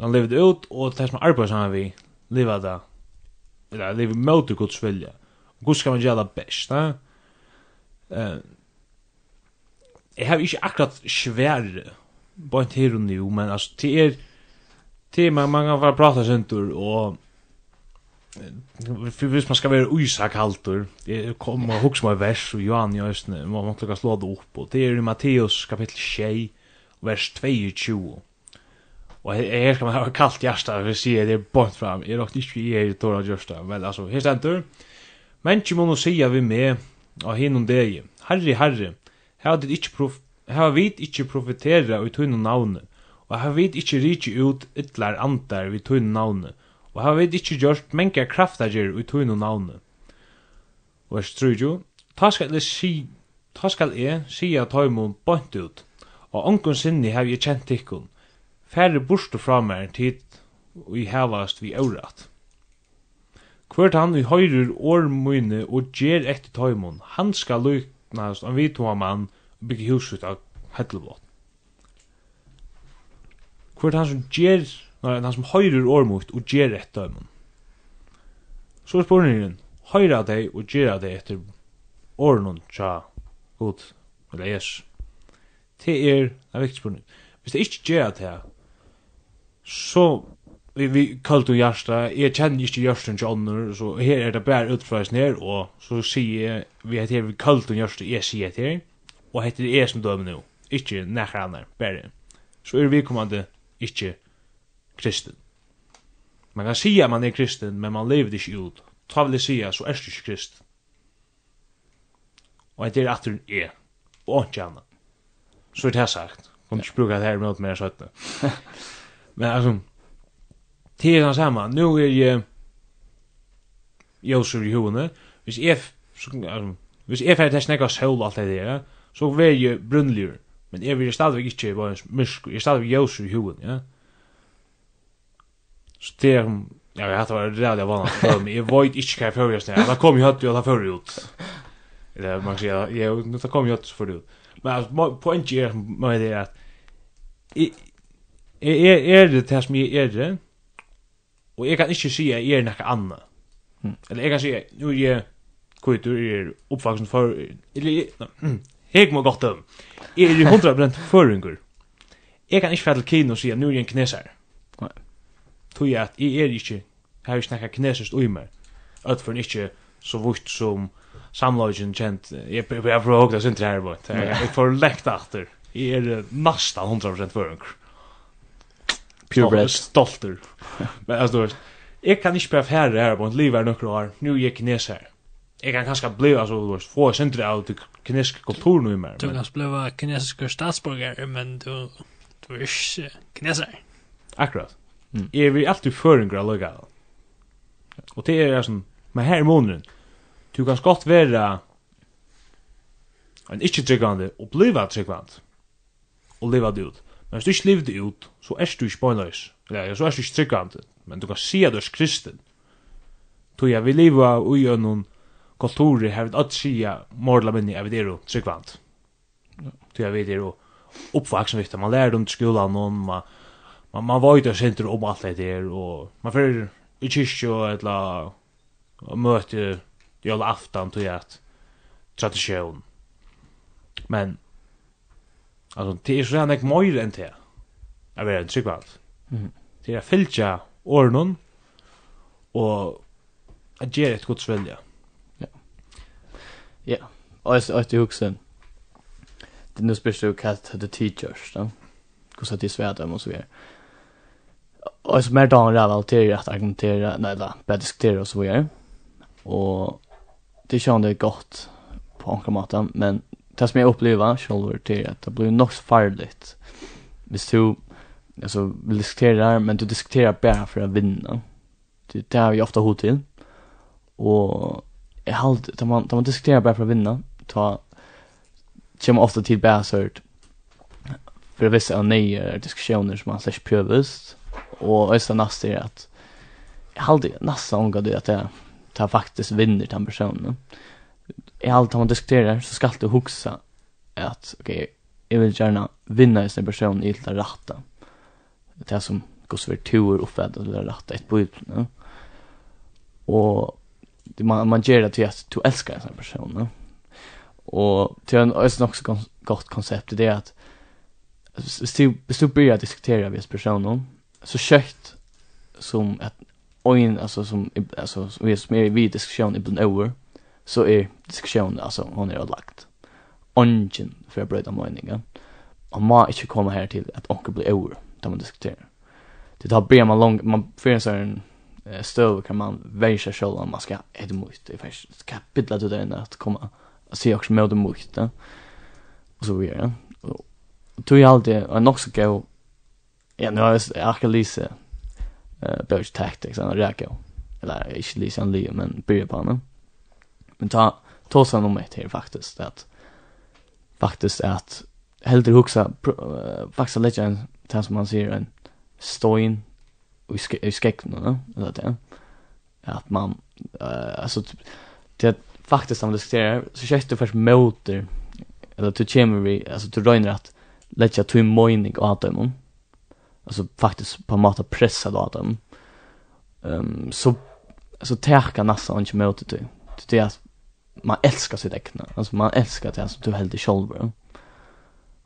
han lever det ut og det som arbetar han vi lever det, Eller lever mot det Guds vilja. Gud skal man gjøre det best, da. Eh Jeg har ikke akkurat svære på en her og nu Men altså Det er Det er man, man kan bare prata sentur Og för hvis man ska vara oisak halter det kommer hugsa my vers och Johan i östen man måste lyckas slå det upp och det är i Matteus kapitel 6 vers 22 Och här ska man ha kallt hjärta för att se det är bort fram. Är råkte inte i er i tåra hjärta. Men alltså, här ständer. Men inte må säga vi med av hinnom dig. Herre, herre, här har vi prof inte profetera ut tunna navn, Och har vi ikke riktigt ut ytlar antar vid tunna navnet og hava vit ikki gjørt menga kraftager í tøynum navni. Og er strúju, ta skal jeg si, ta skal eg sia tøymum bant ut, og onkun sinni havi jeg kjent tikkun. Færre burstu frá mær tid, og í hevast vi órætt. Hvert han í høyrur årmøyne og ger etter tøymum, han skal luknast an við tøyman mann og bygge huset av Hellebot. Hvert han som ger når han som høyrer ormukt og gjer et dømen. Så er spurningen, høyra deg og gjer deg etter ornun tja god, eller jes. Det er en viktig spurning. Hvis det ikke gjer det, så vi, vi kallt og hjärsta, jeg kjenner ikke hjärsten til ånder, så her er det bare utfrøys ned, og så sier jeg, vi heter her, vi kallt og hjärsta, jeg sier det her, og heter det jeg som dømer nå, ikke nekker andre, bare. Så er vi kommande, ikke kristen. Man kan sige at man er kristen, men man lever ikke ut. Ta vil jeg sige, så er du ikke kristen. Og det er at du er, og ikke annet. Så er det her sagt. Kom ikke bruka det her med mer søttene. [laughs] men altså, det er det samme. Nå er jeg Josef i hovene. Hvis jeg, så, altså, hvis jeg ferdig til snakka sol alt det der, så vil jeg brunnligur. Men jeg vil stadigvæk ikke være mysk, jeg er stadigvæk Josef i hovene, ja. Så det är Ja, jag hade varit rädd jag var något för mig. Jag vet inte vad jag förrör just nu. Jag kom ju hött och jag förrör ut. Eller man kan säga, jag nu kom ju hött för ut. Men alltså, poängen är med det att är är det det som jag är det? Och jag kan inte säga jag är något annat. Eller jag kan säga, nu är jag kvitt ur er uppvaksen för... Eller, jag må gott om. Jeg er i hundra brent føringer. Jag kan inte fälla Kino och säga, nu är jag en kineser. Mm tog jag att jag är inte, jeg har ikke snackat kinesiskt ui meg, øtføren inte så vukt som samlagen kjent, jeg prøver å håkta sin til her, jeg får lekt efter. jeg er nästan 100% førung. Purebred. Stolter. [laughs] Men altså, jag kan inte behöva færre här på ett liv her några år, nu är jeg kines här. Jag kan kanske bli, alltså altså, få sindre av till kinesiske kulturen i meg. Du kan bli kinesiske statsborgare, men du, du er ikke kineser. Akkurat. Mm. Jeg vil alltid føringer av løyga. Og det er sånn, men her er måneden, du kan godt være en ikke-tryggvande og bliva tryggvande og leva det ut. Men hvis du ikke lever det ut, så er du ikke bøgnløys. Eller så er du ikke tryggvande. Men du kan si at du er kristen. Tog jeg, vi lever av ui noen kulturer her vi ikke sier morla minni er vi det er tryggvande. Tog jeg, vi er jo oppvaksen vitt. Man lærer om skolan man man man man var ju där center om allt det där och man för i kyrkjo eller möte i alla aftan till att tradition. Men alltså det är så här nek mer än det. Jag vet inte riktigt. Mm. Det är filcha ornon och att ge ett gott vilja. Ja. Ja. Och så att du också det nu spyrs du kallt det teachers, då. Hur så det svärd dem och så vidare og så mer dagen rädd til at argumentere, nei da, bare diskutere og så videre. Og det kjønner det godt på olika måten, men det som jag upplever själv til at det blir nok så farligt. hvis du alltså vill diskutera men du diskuterar bara för att vinna. Det det har vi ofta hot till. Och jag har alltid, att man att man diskuterar bara för att vinna. Ta kommer ofta till bara så för vissa av nya diskussioner som man slash prövast och östra nästa är att jag hade nästan ångar det att jag tar faktiskt vinner den personen. I allt man diskuterar så ska du huxa att okej, okay, jag vill gärna vinna i sin person i det rätta. Det som går så vitt tur och för det rätta ett bud, no? Och man man ger det till att du älskar person no? Och till en östra också gott koncept det är att Hvis du, hvis du börjar diskutera vid personen så kött som att oin alltså som alltså vi är mer vid diskussion i över så är diskussion alltså hon är lagt ongen för att bryta meningen. Och man inte komma här till att onkel blir över där man diskuterar det tar bra man lång man för en sån stöv kan man välja sig själv om man ska ett det mot. Det faktiskt ska bidla till den att komma och se också med det mot det och så vidare och tog jag alltid en också gå Ja, nu har jag akkurat lyse uh, Birch Tactics, han har räkat. Eller inte lyse han lyser, men börjar på honom. Men ta, ta sig nog ett här faktiskt. Att, faktiskt att hellre huxa, uh, faktiskt lägga en, det som man säger, en stoin i, ske, i skäckna, eller det. Att man, uh, alltså, det faktiskt han diskuterar, så känns det först motor, eller du kommer vi, alltså du röjner att lägga tog mojning och dem, alltså faktiskt på mat att pressa då dem. Ehm um, så så tärka nästan inte mot det. Det är att man älskar sitt äckna. Alltså man älskar det som du helt i shoulder.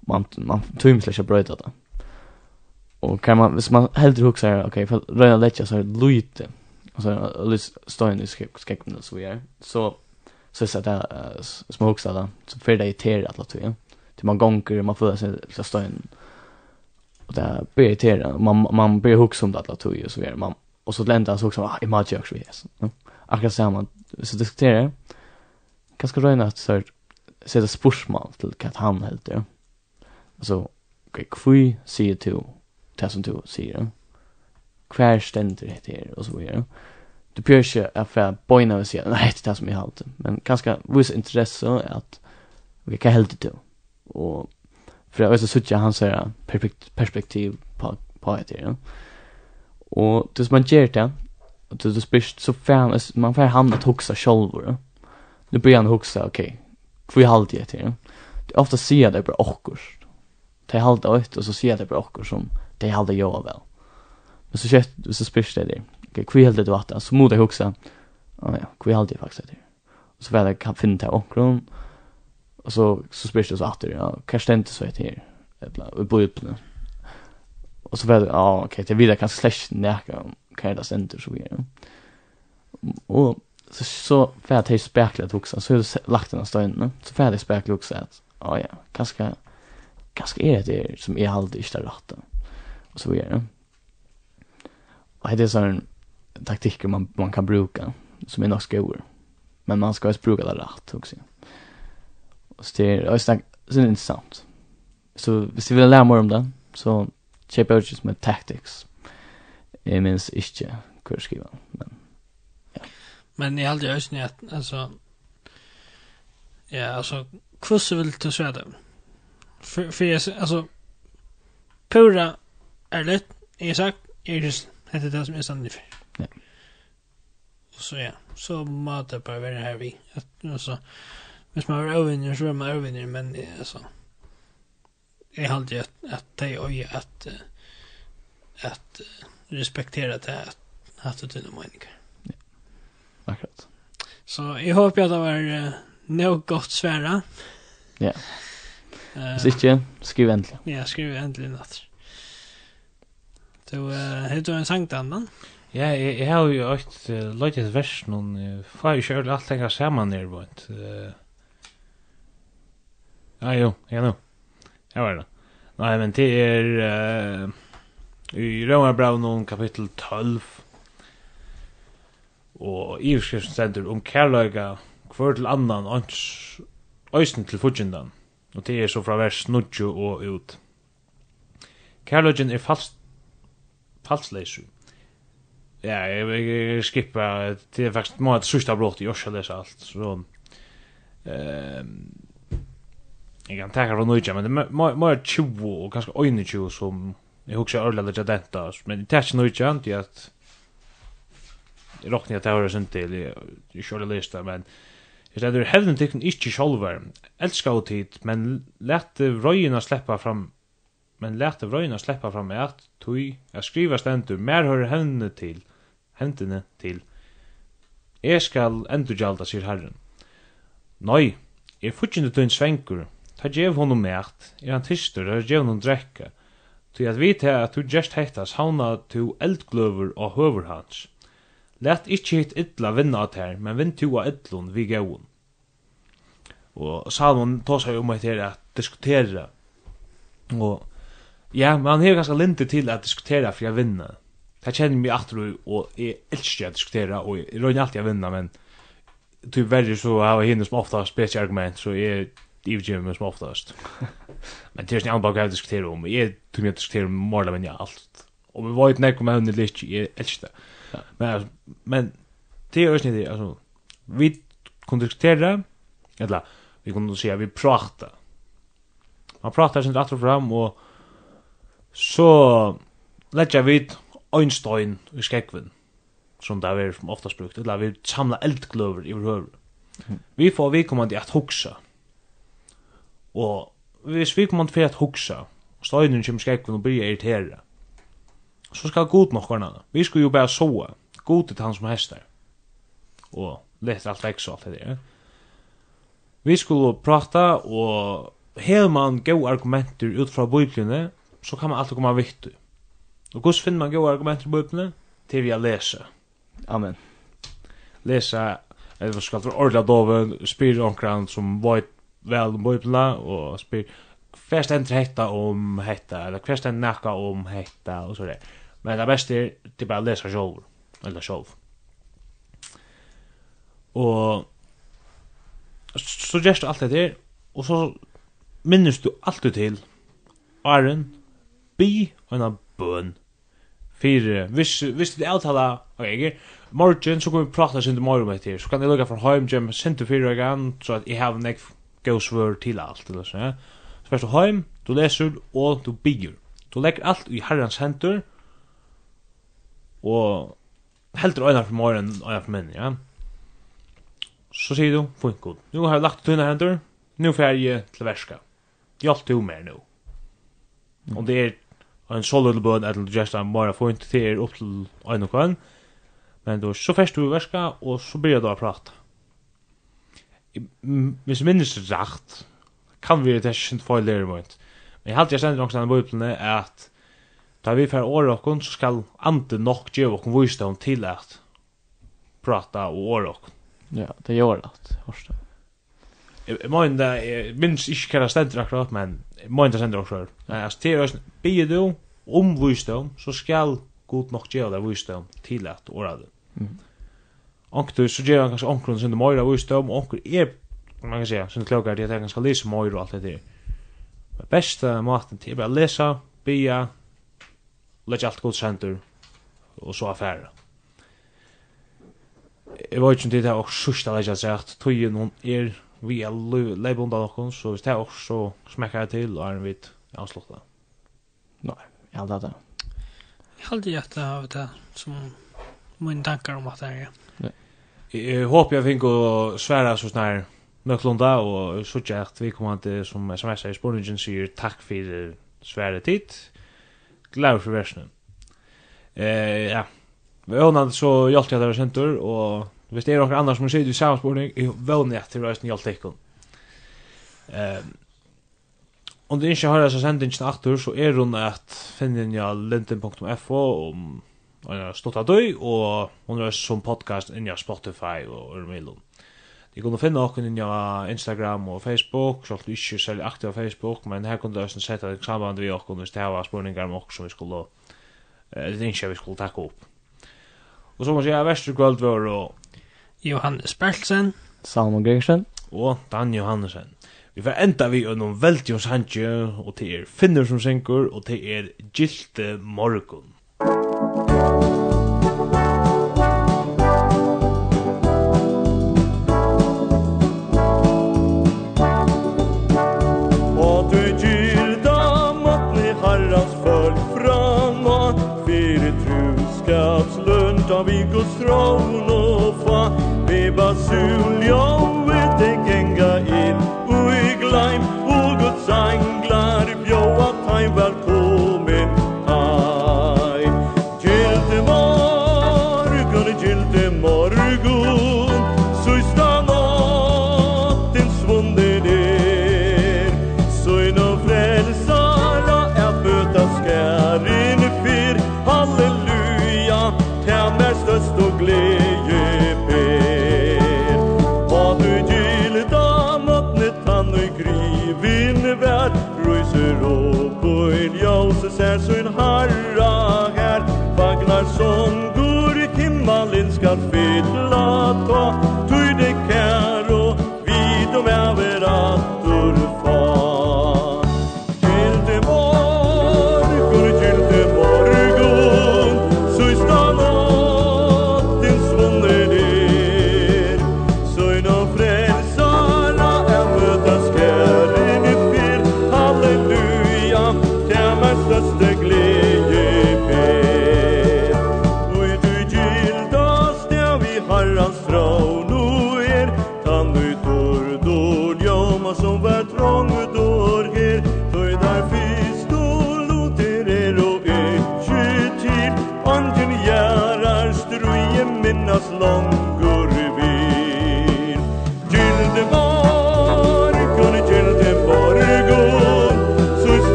Man man tumslar sig bröt det. Och kan man hvis man helt ihåg så här okej för röna läcka så lite. Alltså lite stone i skäckmen så vi är. Så så så där smokes där så för det är till att låta ju. Till man gånger man får sig så stoin. Och det blir irriterande. Man, man blir hooks om det alla tog och så vidare. Man, och så länder han så också, ah, imagine också vi är så. No? Akkurat så här man, så diskuterar jag. Ganska röjna att så här, sätta spursmål till att han helt ja. Alltså, okej, kvui säger du, det som du säger. Kvär ständer det här och så vidare. Du bör inte att få bojna och säga, nej, det är det som jag har Men ganska viss intresse är att, okej, vad helt du? Och för jag vet så sucha han säger perspektiv på på det ja. Och det som man gör det och det spist så fan man får han att huxa själv då. Nu börjar han huxa okej. Okay. Får jag det ja. Det ofta ser jag det bara åkors. Det halda ut och så ser det bara okkur som det halda jag väl. Men så kött så spist det där. Okej, okay, hur det vatten så mode huxa. Ja ja, hur halda det faktiskt det. Och så väl kan finna det okkur, Och Och så så spyrst det så åter, ja, kanske inte så heter eller Ebla, vi bor nu. Och så vet jag, ja, okej, det vill jag kanske slash näka kan det center så vidare. Och så så för att det spärklar också så har jag lagt den här stenen. Så för det spärklar också att, ja, ja, kanske ganska är det som är halt i där rätta. Och så vidare. Och det är sån taktik man man kan bruka som är nog skor. Men man ska ju bruka det rätt också. Så det är östan sen intressant. Så hvis du vill lära mer om det så köp ut just med tactics. Jag minns inte hur skriva men ja. Men jag allt jag att alltså ja alltså hur vill du säga det? För för jag alltså pura ärligt jag sagt jag just hette det som jag sant för. Ja. Och så ja, så måste det bara vara här vi. Alltså Hvis man er ovinner, så er man ovinner, men altså, jeg halde at, at det er øye at, at respektera det at hatt ut under meninger. Ja, akkurat. Så jeg håper at det var uh, noe godt svære. Ja. Hvis ikke, skriv endelig. Ja, skriv endelig natt. Du, uh, har du en sang til annen? Ja, jeg, jeg har jo ikke uh, løyt et vers noen, uh, for jeg kjører alt det her sammen nærmere. Uh, Ja, jo, jag nå. Jag var det. Nei, men det er... uh, i Rømarbrev noen kapittel 12 og i utskriften stender om kærløyga hver til annan ans øysen til fudgendan og det er så fra vers nudju og ut kærløygen er falsk falsleisu ja, jeg, jeg skipper det er faktisk må ha et sørsta brått i Osha jeg alt så um, jag kan tacka från Norge men det är mer 20 och kanske 21 som jag också är lite detta men det är inte Norge inte att jag räknar att det har sen till i själva listan men Det er hevden tykken ikke sjolver, elskar og tid, men lette røyina sleppa fram, men lette røyina sleppa fram at tui, jeg skriva stendur, mer hör hevdene til, hendene til, jeg skal endurgjalda, sier herren. Nei, jeg futtjende tøyn svenkur, Ta gjev honom mät, er han tister, er gjev honom drekka. Ty at vita at du gjerst hektas hauna tu eldgløver og høver hans. Let ikkje hitt illa vinna at her, men vinn tu av illun vi gauun. Og Salmon tås seg om etter her at diskutera. Og ja, men han hevur ganske lindi til at diskutera for jeg vinna. Ta kjenner mig atru og jeg elsker at diskutera og jeg røyner alltid a vinna, men ty verri så hava hinne som ofta spesiargument, så jeg överger mig som oftast. [laughs] men det är ju en bak jag om. Jag tror jag diskuterar måla men jag allt. Och vi var ju näck med henne lite i äldsta. Men men det är ju det, alltså vi kunde diskutera eller vi kunde säga vi prata. Man pratar sen rätt fram och så lägger vi Einstein i skäckvin som det är som oftast brukt eller vi samlar eldglöver i huvud. Vi får vi kommer att huxa Og hvis vi kommer til at hugsa, og støynen kommer skrekken og blir irritera, så skal god nok hverna. Vi skal jo bare soa, god til han som hestar. Og lett alt vekk og alt det der. Vi skulle prata, og hever man gode argumenter ut fra biblene, så kan man alltid komme vittu. Og hvordan finner man gode argumenter i biblene? Til vi har lesa. Amen. Lesa, eller hva skal det være, ordla doven, spyrir omkran som voit vel om Bibelna og spyr hver stendt hetta om hetta, eller hver stendt nekka om hetta, og så det. Men det beste er til bare å lese sjolv, eller sjolv. Og så gjerst du alt det der, og så minns du alltid til Aren, bi og en bøn. Fyre, hvis, hvis det avtala, ok, ikke, morgen, så kan vi prata sindi morgen med det, så kan jeg lukka fra heim, jem, til fyra gang, så at jeg har nek gå svör till allt eller så. Så först hem, du läser och du bygger. Du lägger allt i Herrens händer. Och helt ögonen för morgonen och ögonen för ja. Så säger du, fint god. Nu har jag lagt tunna händer. Nu får jag till värska. Hjälp till mer nu. Och det är en solid bön att du just en bara fint till upp till ögonen. Men då så först du värska och så börjar du prata hvis minnes rakt, kan vi det ikke få i lære mot. Men jeg halte jeg sender noen i Bibelen at da vi får åre okken, så skal ande nok gjøre okken vise dem til at prata og åre okken. Ja, det gjør det, hørste. Jeg må ikke, jeg minns ikke hva det stender akkurat, men jeg må ikke sender akkurat. Nei, altså, til høysen, bygge du om vise dem, så skal god nok gjøre det vise dem til at åre okken. Mm. Onkur så ger han kanskje onkur sin det mera visst om onkur är man kan säga sin klokar det att han ska läsa mer och allt det der. Men bästa maten till att lesa bia, lägga alt gott center og så affär. Jag vet inte det er också sista lägga sagt tog hon er vi er lebon där okkur så det er är också smäckar till och är vit avslutta. Nej, jag hade det. Jag hade jätte av det som mine tankar om at det er. Ja. Jeg håper jeg fick å svære så snär Nøklunda og så kjært vi kom til som sms i spurningen sier takk for svære tid. Glad for versene. Eh, ja. Vi Vånad så hjalp jeg dere sentur, og hvis det er noen andre som sier i samme spurning, jeg vånad jeg til reisen hjelp til Eh, om du ikke har disse sendingen aktor, så er hun at finne inn jeg linten.fo om en stått av døy, og hun er som podcast inni av Spotify og Urmilum. Jeg kunne finne okken inni av Instagram og Facebook, så vi ikke særlig aktiv på Facebook, men her kunne du også sette et samband vi okken hvis det her var spurningar om okken som vi skulle, det ikke vi skulle takke opp. Og så må jeg si, Vestre Kvöld og... Johannes Bertelsen. Salmon Gregersen. Og Dan Johannesen. Vi får enda vi gjennom veldig hos og det er Finner som synker, og det er Gilte Morgon. Guds tron